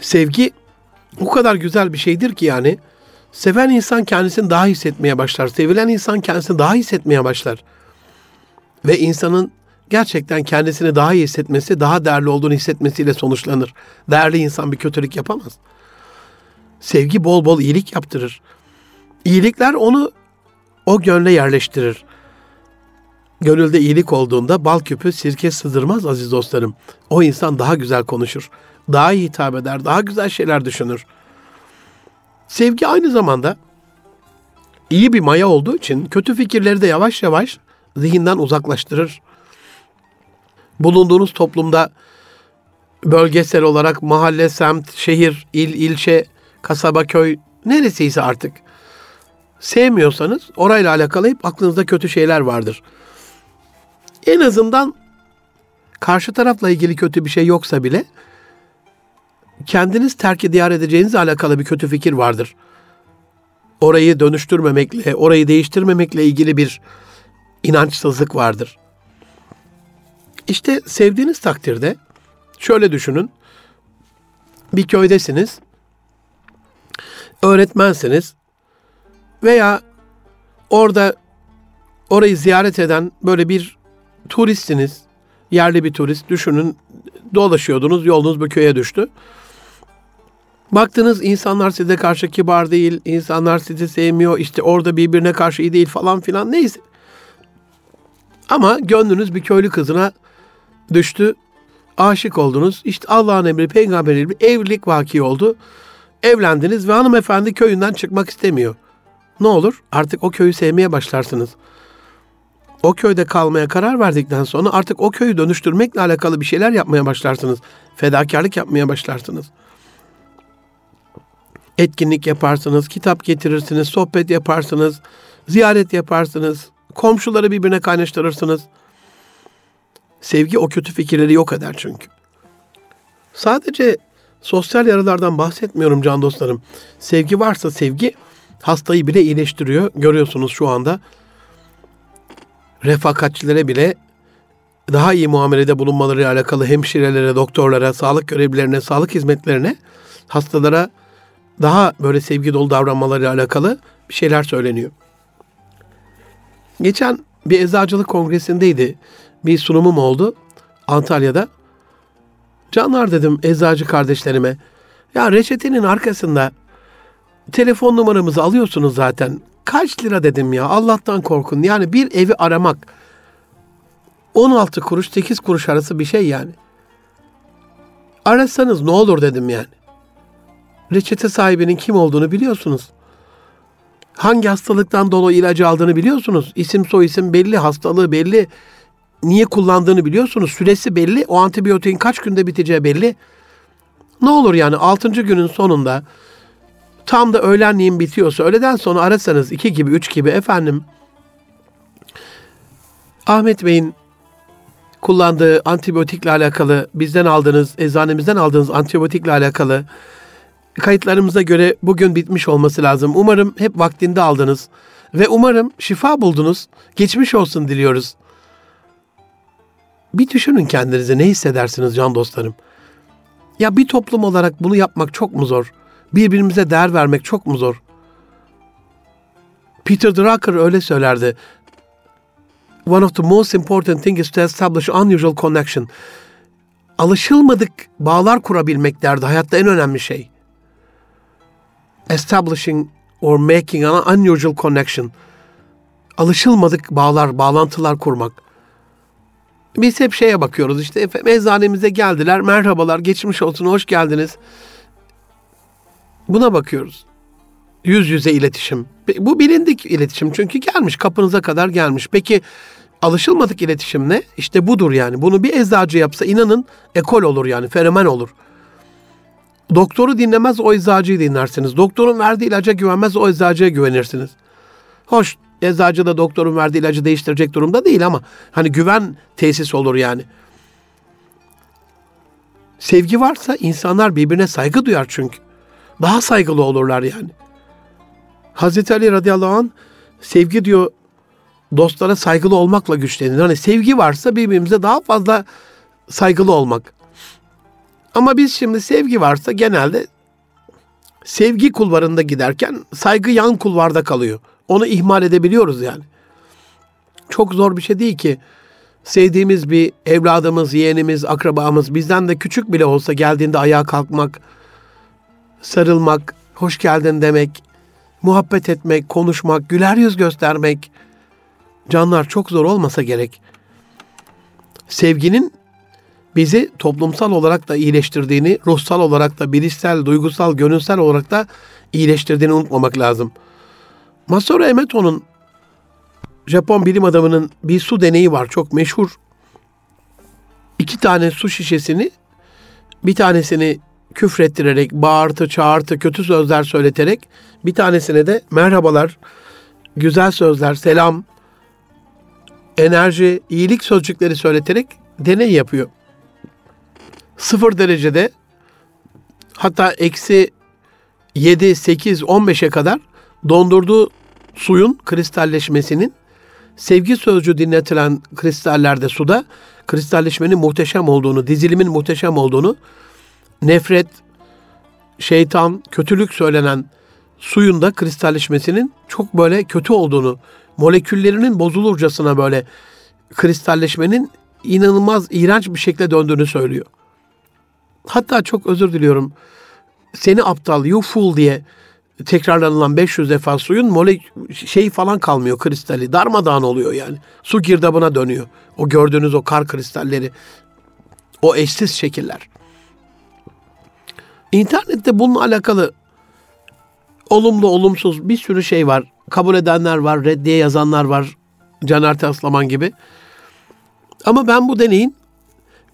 Speaker 1: Sevgi o kadar güzel bir şeydir ki yani seven insan kendisini daha hissetmeye başlar. Sevilen insan kendisini daha hissetmeye başlar. Ve insanın gerçekten kendisini daha iyi hissetmesi, daha değerli olduğunu hissetmesiyle sonuçlanır. Değerli insan bir kötülük yapamaz. Sevgi bol bol iyilik yaptırır. İyilikler onu o gönle yerleştirir. Gönülde iyilik olduğunda bal küpü sirke sızdırmaz aziz dostlarım. O insan daha güzel konuşur, daha iyi hitap eder, daha güzel şeyler düşünür. Sevgi aynı zamanda iyi bir maya olduğu için kötü fikirleri de yavaş yavaş zihinden uzaklaştırır. Bulunduğunuz toplumda bölgesel olarak mahalle, semt, şehir, il, ilçe, kasaba, köy neresiyse artık sevmiyorsanız orayla alakalı hep aklınızda kötü şeyler vardır. En azından karşı tarafla ilgili kötü bir şey yoksa bile kendiniz terk diyar edeceğinizle alakalı bir kötü fikir vardır. Orayı dönüştürmemekle, orayı değiştirmemekle ilgili bir inançsızlık vardır. İşte sevdiğiniz takdirde şöyle düşünün. Bir köydesiniz. Öğretmensiniz veya orada orayı ziyaret eden böyle bir turistsiniz. Yerli bir turist düşünün dolaşıyordunuz yolunuz bu köye düştü. Baktınız insanlar size karşı kibar değil, insanlar sizi sevmiyor, işte orada birbirine karşı iyi değil falan filan neyse. Ama gönlünüz bir köylü kızına düştü, aşık oldunuz. İşte Allah'ın emri, peygamberin emri, evlilik vaki oldu. Evlendiniz ve hanımefendi köyünden çıkmak istemiyor. Ne olur? Artık o köyü sevmeye başlarsınız. O köyde kalmaya karar verdikten sonra artık o köyü dönüştürmekle alakalı bir şeyler yapmaya başlarsınız. Fedakarlık yapmaya başlarsınız etkinlik yaparsınız, kitap getirirsiniz, sohbet yaparsınız, ziyaret yaparsınız, komşuları birbirine kaynaştırırsınız. Sevgi o kötü fikirleri yok eder çünkü. Sadece sosyal yaralardan bahsetmiyorum can dostlarım. Sevgi varsa sevgi hastayı bile iyileştiriyor. Görüyorsunuz şu anda refakatçilere bile daha iyi muamelede bulunmaları alakalı hemşirelere, doktorlara, sağlık görevlilerine, sağlık hizmetlerine, hastalara daha böyle sevgi dolu davranmaları alakalı bir şeyler söyleniyor. Geçen bir eczacılık kongresindeydi. Bir sunumum oldu Antalya'da. Canlar dedim eczacı kardeşlerime. Ya reçetenin arkasında telefon numaramızı alıyorsunuz zaten. Kaç lira dedim ya Allah'tan korkun. Yani bir evi aramak 16 kuruş 8 kuruş arası bir şey yani. Arasanız ne olur dedim yani. reçete sahibinin kim olduğunu biliyorsunuz. Hangi hastalıktan dolayı ilacı aldığını biliyorsunuz. İsim soy isim belli, hastalığı belli. Niye kullandığını biliyorsunuz. Süresi belli. O antibiyotiğin kaç günde biteceği belli. Ne olur yani 6. günün sonunda tam da öğlenliğin bitiyorsa öğleden sonra arasanız 2 gibi 3 gibi efendim Ahmet Bey'in kullandığı antibiyotikle alakalı bizden aldığınız, eczanemizden aldığınız antibiyotikle alakalı kayıtlarımıza göre bugün bitmiş olması lazım. Umarım hep vaktinde aldınız ve umarım şifa buldunuz. Geçmiş olsun diliyoruz. Bir düşünün kendinize ne hissedersiniz can dostlarım. Ya bir toplum olarak bunu yapmak çok mu zor? Birbirimize değer vermek çok mu zor? Peter Drucker öyle söylerdi. One of the most important things is to establish unusual connection. Alışılmadık bağlar kurabilmek derdi hayatta en önemli şey. Establishing or making an unusual connection. Alışılmadık bağlar, bağlantılar kurmak. Biz hep şeye bakıyoruz işte efendim eczanemize geldiler, merhabalar, geçmiş olsun, hoş geldiniz. Buna bakıyoruz. Yüz yüze iletişim. Bu bilindik iletişim çünkü gelmiş, kapınıza kadar gelmiş. Peki alışılmadık iletişim ne? İşte budur yani. Bunu bir eczacı yapsa inanın ekol olur yani, fenomen olur. Doktoru dinlemez o eczacıyı dinlersiniz. Doktorun verdiği ilaca güvenmez o eczacıya güvenirsiniz. Hoş eczacı da doktorun verdiği ilacı değiştirecek durumda değil ama hani güven tesis olur yani. Sevgi varsa insanlar birbirine saygı duyar çünkü. Daha saygılı olurlar yani. Hazreti Ali radıyallahu anh sevgi diyor dostlara saygılı olmakla güçlenir. Hani sevgi varsa birbirimize daha fazla saygılı olmak. Ama biz şimdi sevgi varsa genelde sevgi kulvarında giderken saygı yan kulvarda kalıyor. Onu ihmal edebiliyoruz yani. Çok zor bir şey değil ki sevdiğimiz bir evladımız, yeğenimiz, akrabamız bizden de küçük bile olsa geldiğinde ayağa kalkmak, sarılmak, hoş geldin demek, muhabbet etmek, konuşmak, güler yüz göstermek. Canlar çok zor olmasa gerek. Sevginin bizi toplumsal olarak da iyileştirdiğini, ruhsal olarak da, bilişsel, duygusal, gönülsel olarak da iyileştirdiğini unutmamak lazım. Masaru Emoto'nun Japon bilim adamının bir su deneyi var çok meşhur. İki tane su şişesini bir tanesini küfrettirerek, bağırtı, çağırtı, kötü sözler söyleterek bir tanesine de merhabalar, güzel sözler, selam, enerji, iyilik sözcükleri söyleterek deney yapıyor. Sıfır derecede hatta eksi 7, 8, 15'e kadar dondurduğu suyun kristalleşmesinin sevgi sözcüğü dinletilen kristallerde suda kristalleşmenin muhteşem olduğunu, dizilimin muhteşem olduğunu, nefret, şeytan, kötülük söylenen suyun da kristalleşmesinin çok böyle kötü olduğunu, moleküllerinin bozulurcasına böyle kristalleşmenin inanılmaz iğrenç bir şekilde döndüğünü söylüyor. Hatta çok özür diliyorum. Seni aptal, you fool diye tekrarlanılan 500 defa suyun molek şey falan kalmıyor kristali. Darmadağın oluyor yani. Su girdabına dönüyor. O gördüğünüz o kar kristalleri. O eşsiz şekiller. İnternette bununla alakalı olumlu olumsuz bir sürü şey var. Kabul edenler var, reddiye yazanlar var. Caner Taslaman gibi. Ama ben bu deneyin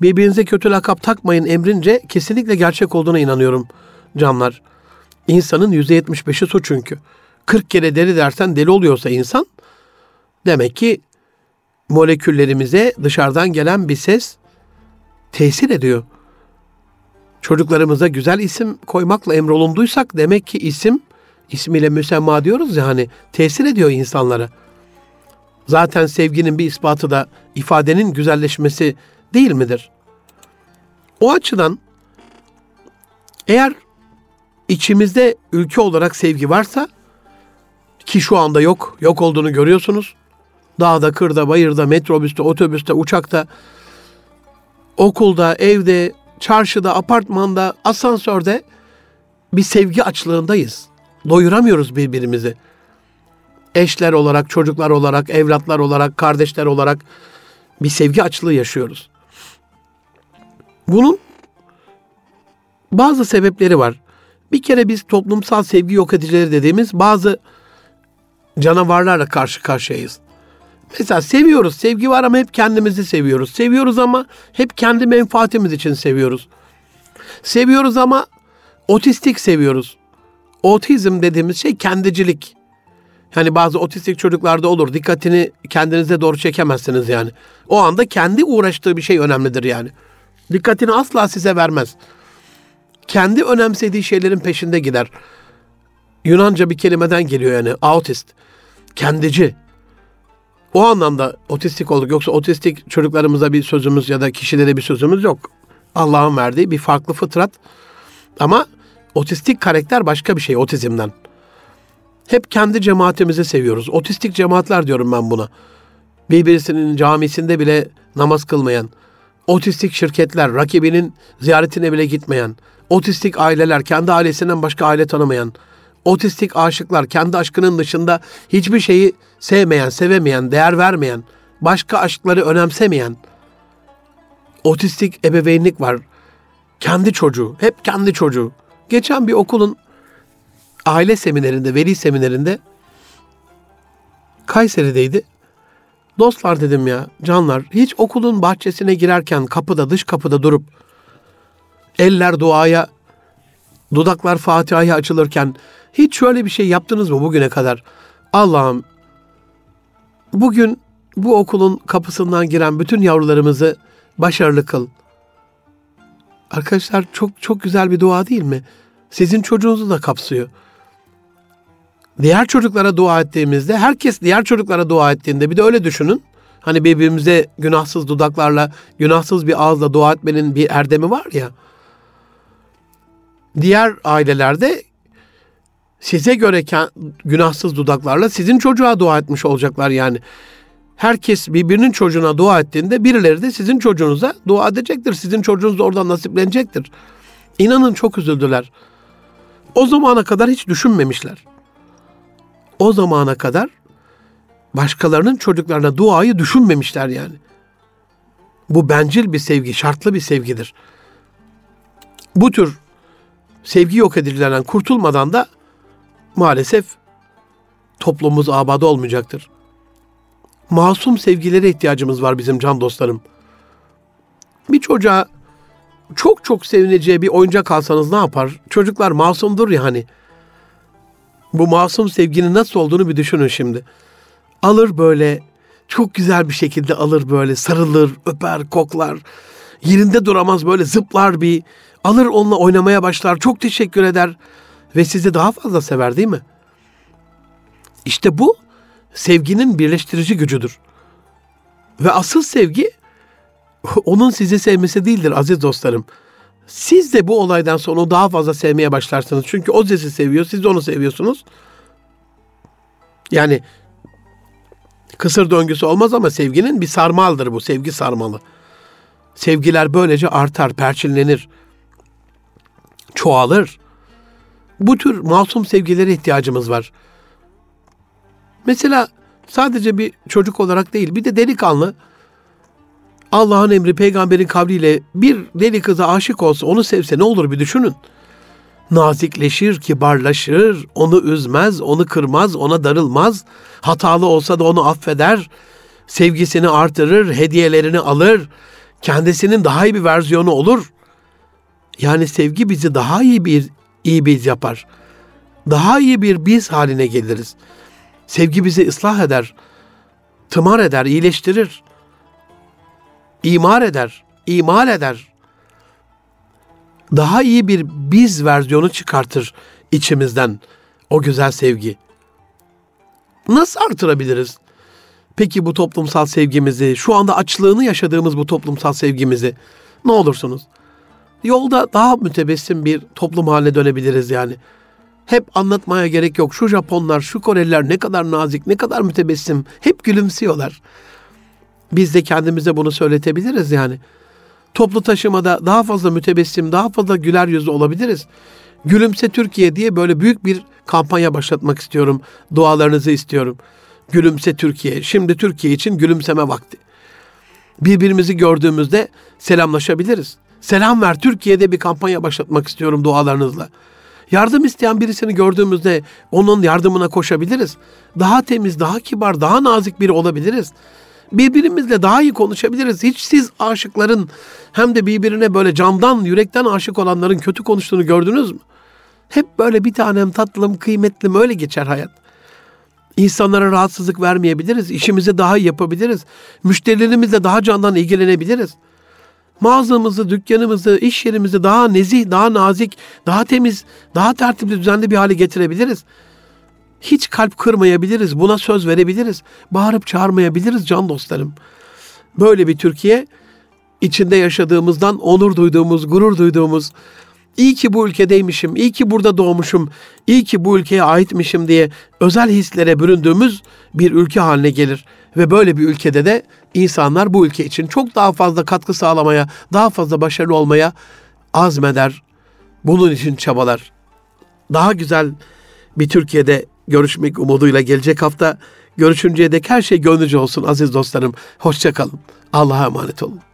Speaker 1: birbirinize kötü lakap takmayın emrince kesinlikle gerçek olduğuna inanıyorum canlar. İnsanın %75'i su çünkü. 40 kere deli dersen deli oluyorsa insan demek ki moleküllerimize dışarıdan gelen bir ses tesir ediyor. Çocuklarımıza güzel isim koymakla emrolunduysak demek ki isim ismiyle müsemma diyoruz ya hani tesir ediyor insanlara. Zaten sevginin bir ispatı da ifadenin güzelleşmesi değil midir? O açıdan eğer içimizde ülke olarak sevgi varsa ki şu anda yok, yok olduğunu görüyorsunuz. Dağda, kırda, bayırda, metrobüste, otobüste, uçakta, okulda, evde, çarşıda, apartmanda, asansörde bir sevgi açlığındayız. Doyuramıyoruz birbirimizi. Eşler olarak, çocuklar olarak, evlatlar olarak, kardeşler olarak bir sevgi açlığı yaşıyoruz. Bunun bazı sebepleri var. Bir kere biz toplumsal sevgi yok edicileri dediğimiz bazı canavarlarla karşı karşıyayız. Mesela seviyoruz, sevgi var ama hep kendimizi seviyoruz. Seviyoruz ama hep kendi menfaatimiz için seviyoruz. Seviyoruz ama otistik seviyoruz. Otizm dediğimiz şey kendicilik. Hani bazı otistik çocuklarda olur. Dikkatini kendinize doğru çekemezsiniz yani. O anda kendi uğraştığı bir şey önemlidir yani. Dikkatini asla size vermez. Kendi önemsediği şeylerin peşinde gider. Yunanca bir kelimeden geliyor yani autist. Kendici. O anlamda otistik olduk. Yoksa otistik çocuklarımıza bir sözümüz ya da kişilere bir sözümüz yok. Allah'ın verdiği bir farklı fıtrat. Ama otistik karakter başka bir şey otizmden. Hep kendi cemaatimizi seviyoruz. Otistik cemaatler diyorum ben buna. Birbirisinin camisinde bile namaz kılmayan, otistik şirketler, rakibinin ziyaretine bile gitmeyen, otistik aileler, kendi ailesinden başka aile tanımayan, otistik aşıklar, kendi aşkının dışında hiçbir şeyi sevmeyen, sevemeyen, değer vermeyen, başka aşkları önemsemeyen, otistik ebeveynlik var. Kendi çocuğu, hep kendi çocuğu. Geçen bir okulun aile seminerinde, veli seminerinde Kayseri'deydi. Dostlar dedim ya, canlar, hiç okulun bahçesine girerken kapıda, dış kapıda durup eller duaya, dudaklar Fatiha'ya açılırken hiç şöyle bir şey yaptınız mı bugüne kadar? Allah'ım bugün bu okulun kapısından giren bütün yavrularımızı başarılı kıl. Arkadaşlar çok çok güzel bir dua değil mi? Sizin çocuğunuzu da kapsıyor. Diğer çocuklara dua ettiğimizde, herkes diğer çocuklara dua ettiğinde bir de öyle düşünün. Hani birbirimize günahsız dudaklarla, günahsız bir ağızla dua etmenin bir erdemi var ya. Diğer ailelerde size göre günahsız dudaklarla sizin çocuğa dua etmiş olacaklar yani. Herkes birbirinin çocuğuna dua ettiğinde birileri de sizin çocuğunuza dua edecektir. Sizin çocuğunuz da oradan nasiplenecektir. İnanın çok üzüldüler. O zamana kadar hiç düşünmemişler. O zamana kadar başkalarının çocuklarına duayı düşünmemişler yani. Bu bencil bir sevgi, şartlı bir sevgidir. Bu tür sevgi yok edicilerinden kurtulmadan da maalesef toplumumuz abad olmayacaktır. Masum sevgilere ihtiyacımız var bizim can dostlarım. Bir çocuğa çok çok sevineceği bir oyuncak alsanız ne yapar? Çocuklar masumdur ya hani. Bu masum sevginin nasıl olduğunu bir düşünün şimdi. Alır böyle çok güzel bir şekilde alır böyle sarılır, öper, koklar. Yerinde duramaz böyle zıplar bir. Alır onunla oynamaya başlar. Çok teşekkür eder ve sizi daha fazla sever değil mi? İşte bu sevginin birleştirici gücüdür. Ve asıl sevgi [laughs] onun sizi sevmesi değildir aziz dostlarım. Siz de bu olaydan sonra onu daha fazla sevmeye başlarsınız. Çünkü o sizi seviyor, siz de onu seviyorsunuz. Yani kısır döngüsü olmaz ama sevginin bir sarmaldır bu. Sevgi sarmalı. Sevgiler böylece artar, perçinlenir, çoğalır. Bu tür masum sevgilere ihtiyacımız var. Mesela sadece bir çocuk olarak değil, bir de delikanlı Allah'ın emri peygamberin kavliyle bir deli kıza aşık olsa onu sevse ne olur bir düşünün. Nazikleşir, kibarlaşır, onu üzmez, onu kırmaz, ona darılmaz. Hatalı olsa da onu affeder, sevgisini artırır, hediyelerini alır, kendisinin daha iyi bir versiyonu olur. Yani sevgi bizi daha iyi bir iyi biz yapar. Daha iyi bir biz haline geliriz. Sevgi bizi ıslah eder, tımar eder, iyileştirir imar eder, imal eder. Daha iyi bir biz versiyonu çıkartır içimizden o güzel sevgi. Nasıl artırabiliriz? Peki bu toplumsal sevgimizi, şu anda açlığını yaşadığımız bu toplumsal sevgimizi ne olursunuz? Yolda daha mütebessim bir toplum haline dönebiliriz yani. Hep anlatmaya gerek yok. Şu Japonlar, şu Koreliler ne kadar nazik, ne kadar mütebessim. Hep gülümsüyorlar. Biz de kendimize bunu söyletebiliriz yani. Toplu taşımada daha fazla mütebessim, daha fazla güler yüzlü olabiliriz. Gülümse Türkiye diye böyle büyük bir kampanya başlatmak istiyorum. Dualarınızı istiyorum. Gülümse Türkiye. Şimdi Türkiye için gülümseme vakti. Birbirimizi gördüğümüzde selamlaşabiliriz. Selam ver Türkiye'de bir kampanya başlatmak istiyorum dualarınızla. Yardım isteyen birisini gördüğümüzde onun yardımına koşabiliriz. Daha temiz, daha kibar, daha nazik biri olabiliriz. Birbirimizle daha iyi konuşabiliriz. Hiç siz aşıkların hem de birbirine böyle candan, yürekten aşık olanların kötü konuştuğunu gördünüz mü? Hep böyle bir tanem tatlım, kıymetlim öyle geçer hayat. İnsanlara rahatsızlık vermeyebiliriz. işimizi daha iyi yapabiliriz. Müşterilerimizle daha candan ilgilenebiliriz. Mağazamızı, dükkanımızı, iş yerimizi daha nezih, daha nazik, daha temiz, daha tertipli, düzenli bir hale getirebiliriz. Hiç kalp kırmayabiliriz. Buna söz verebiliriz. Bağırıp çağırmayabiliriz can dostlarım. Böyle bir Türkiye içinde yaşadığımızdan onur duyduğumuz, gurur duyduğumuz, iyi ki bu ülkedeymişim, iyi ki burada doğmuşum, iyi ki bu ülkeye aitmişim diye özel hislere büründüğümüz bir ülke haline gelir. Ve böyle bir ülkede de insanlar bu ülke için çok daha fazla katkı sağlamaya, daha fazla başarılı olmaya azmeder. Bunun için çabalar. Daha güzel bir Türkiye'de görüşmek umuduyla gelecek hafta görüşünceye dek her şey gönlünüzce olsun aziz dostlarım. Hoşçakalın. Allah'a emanet olun.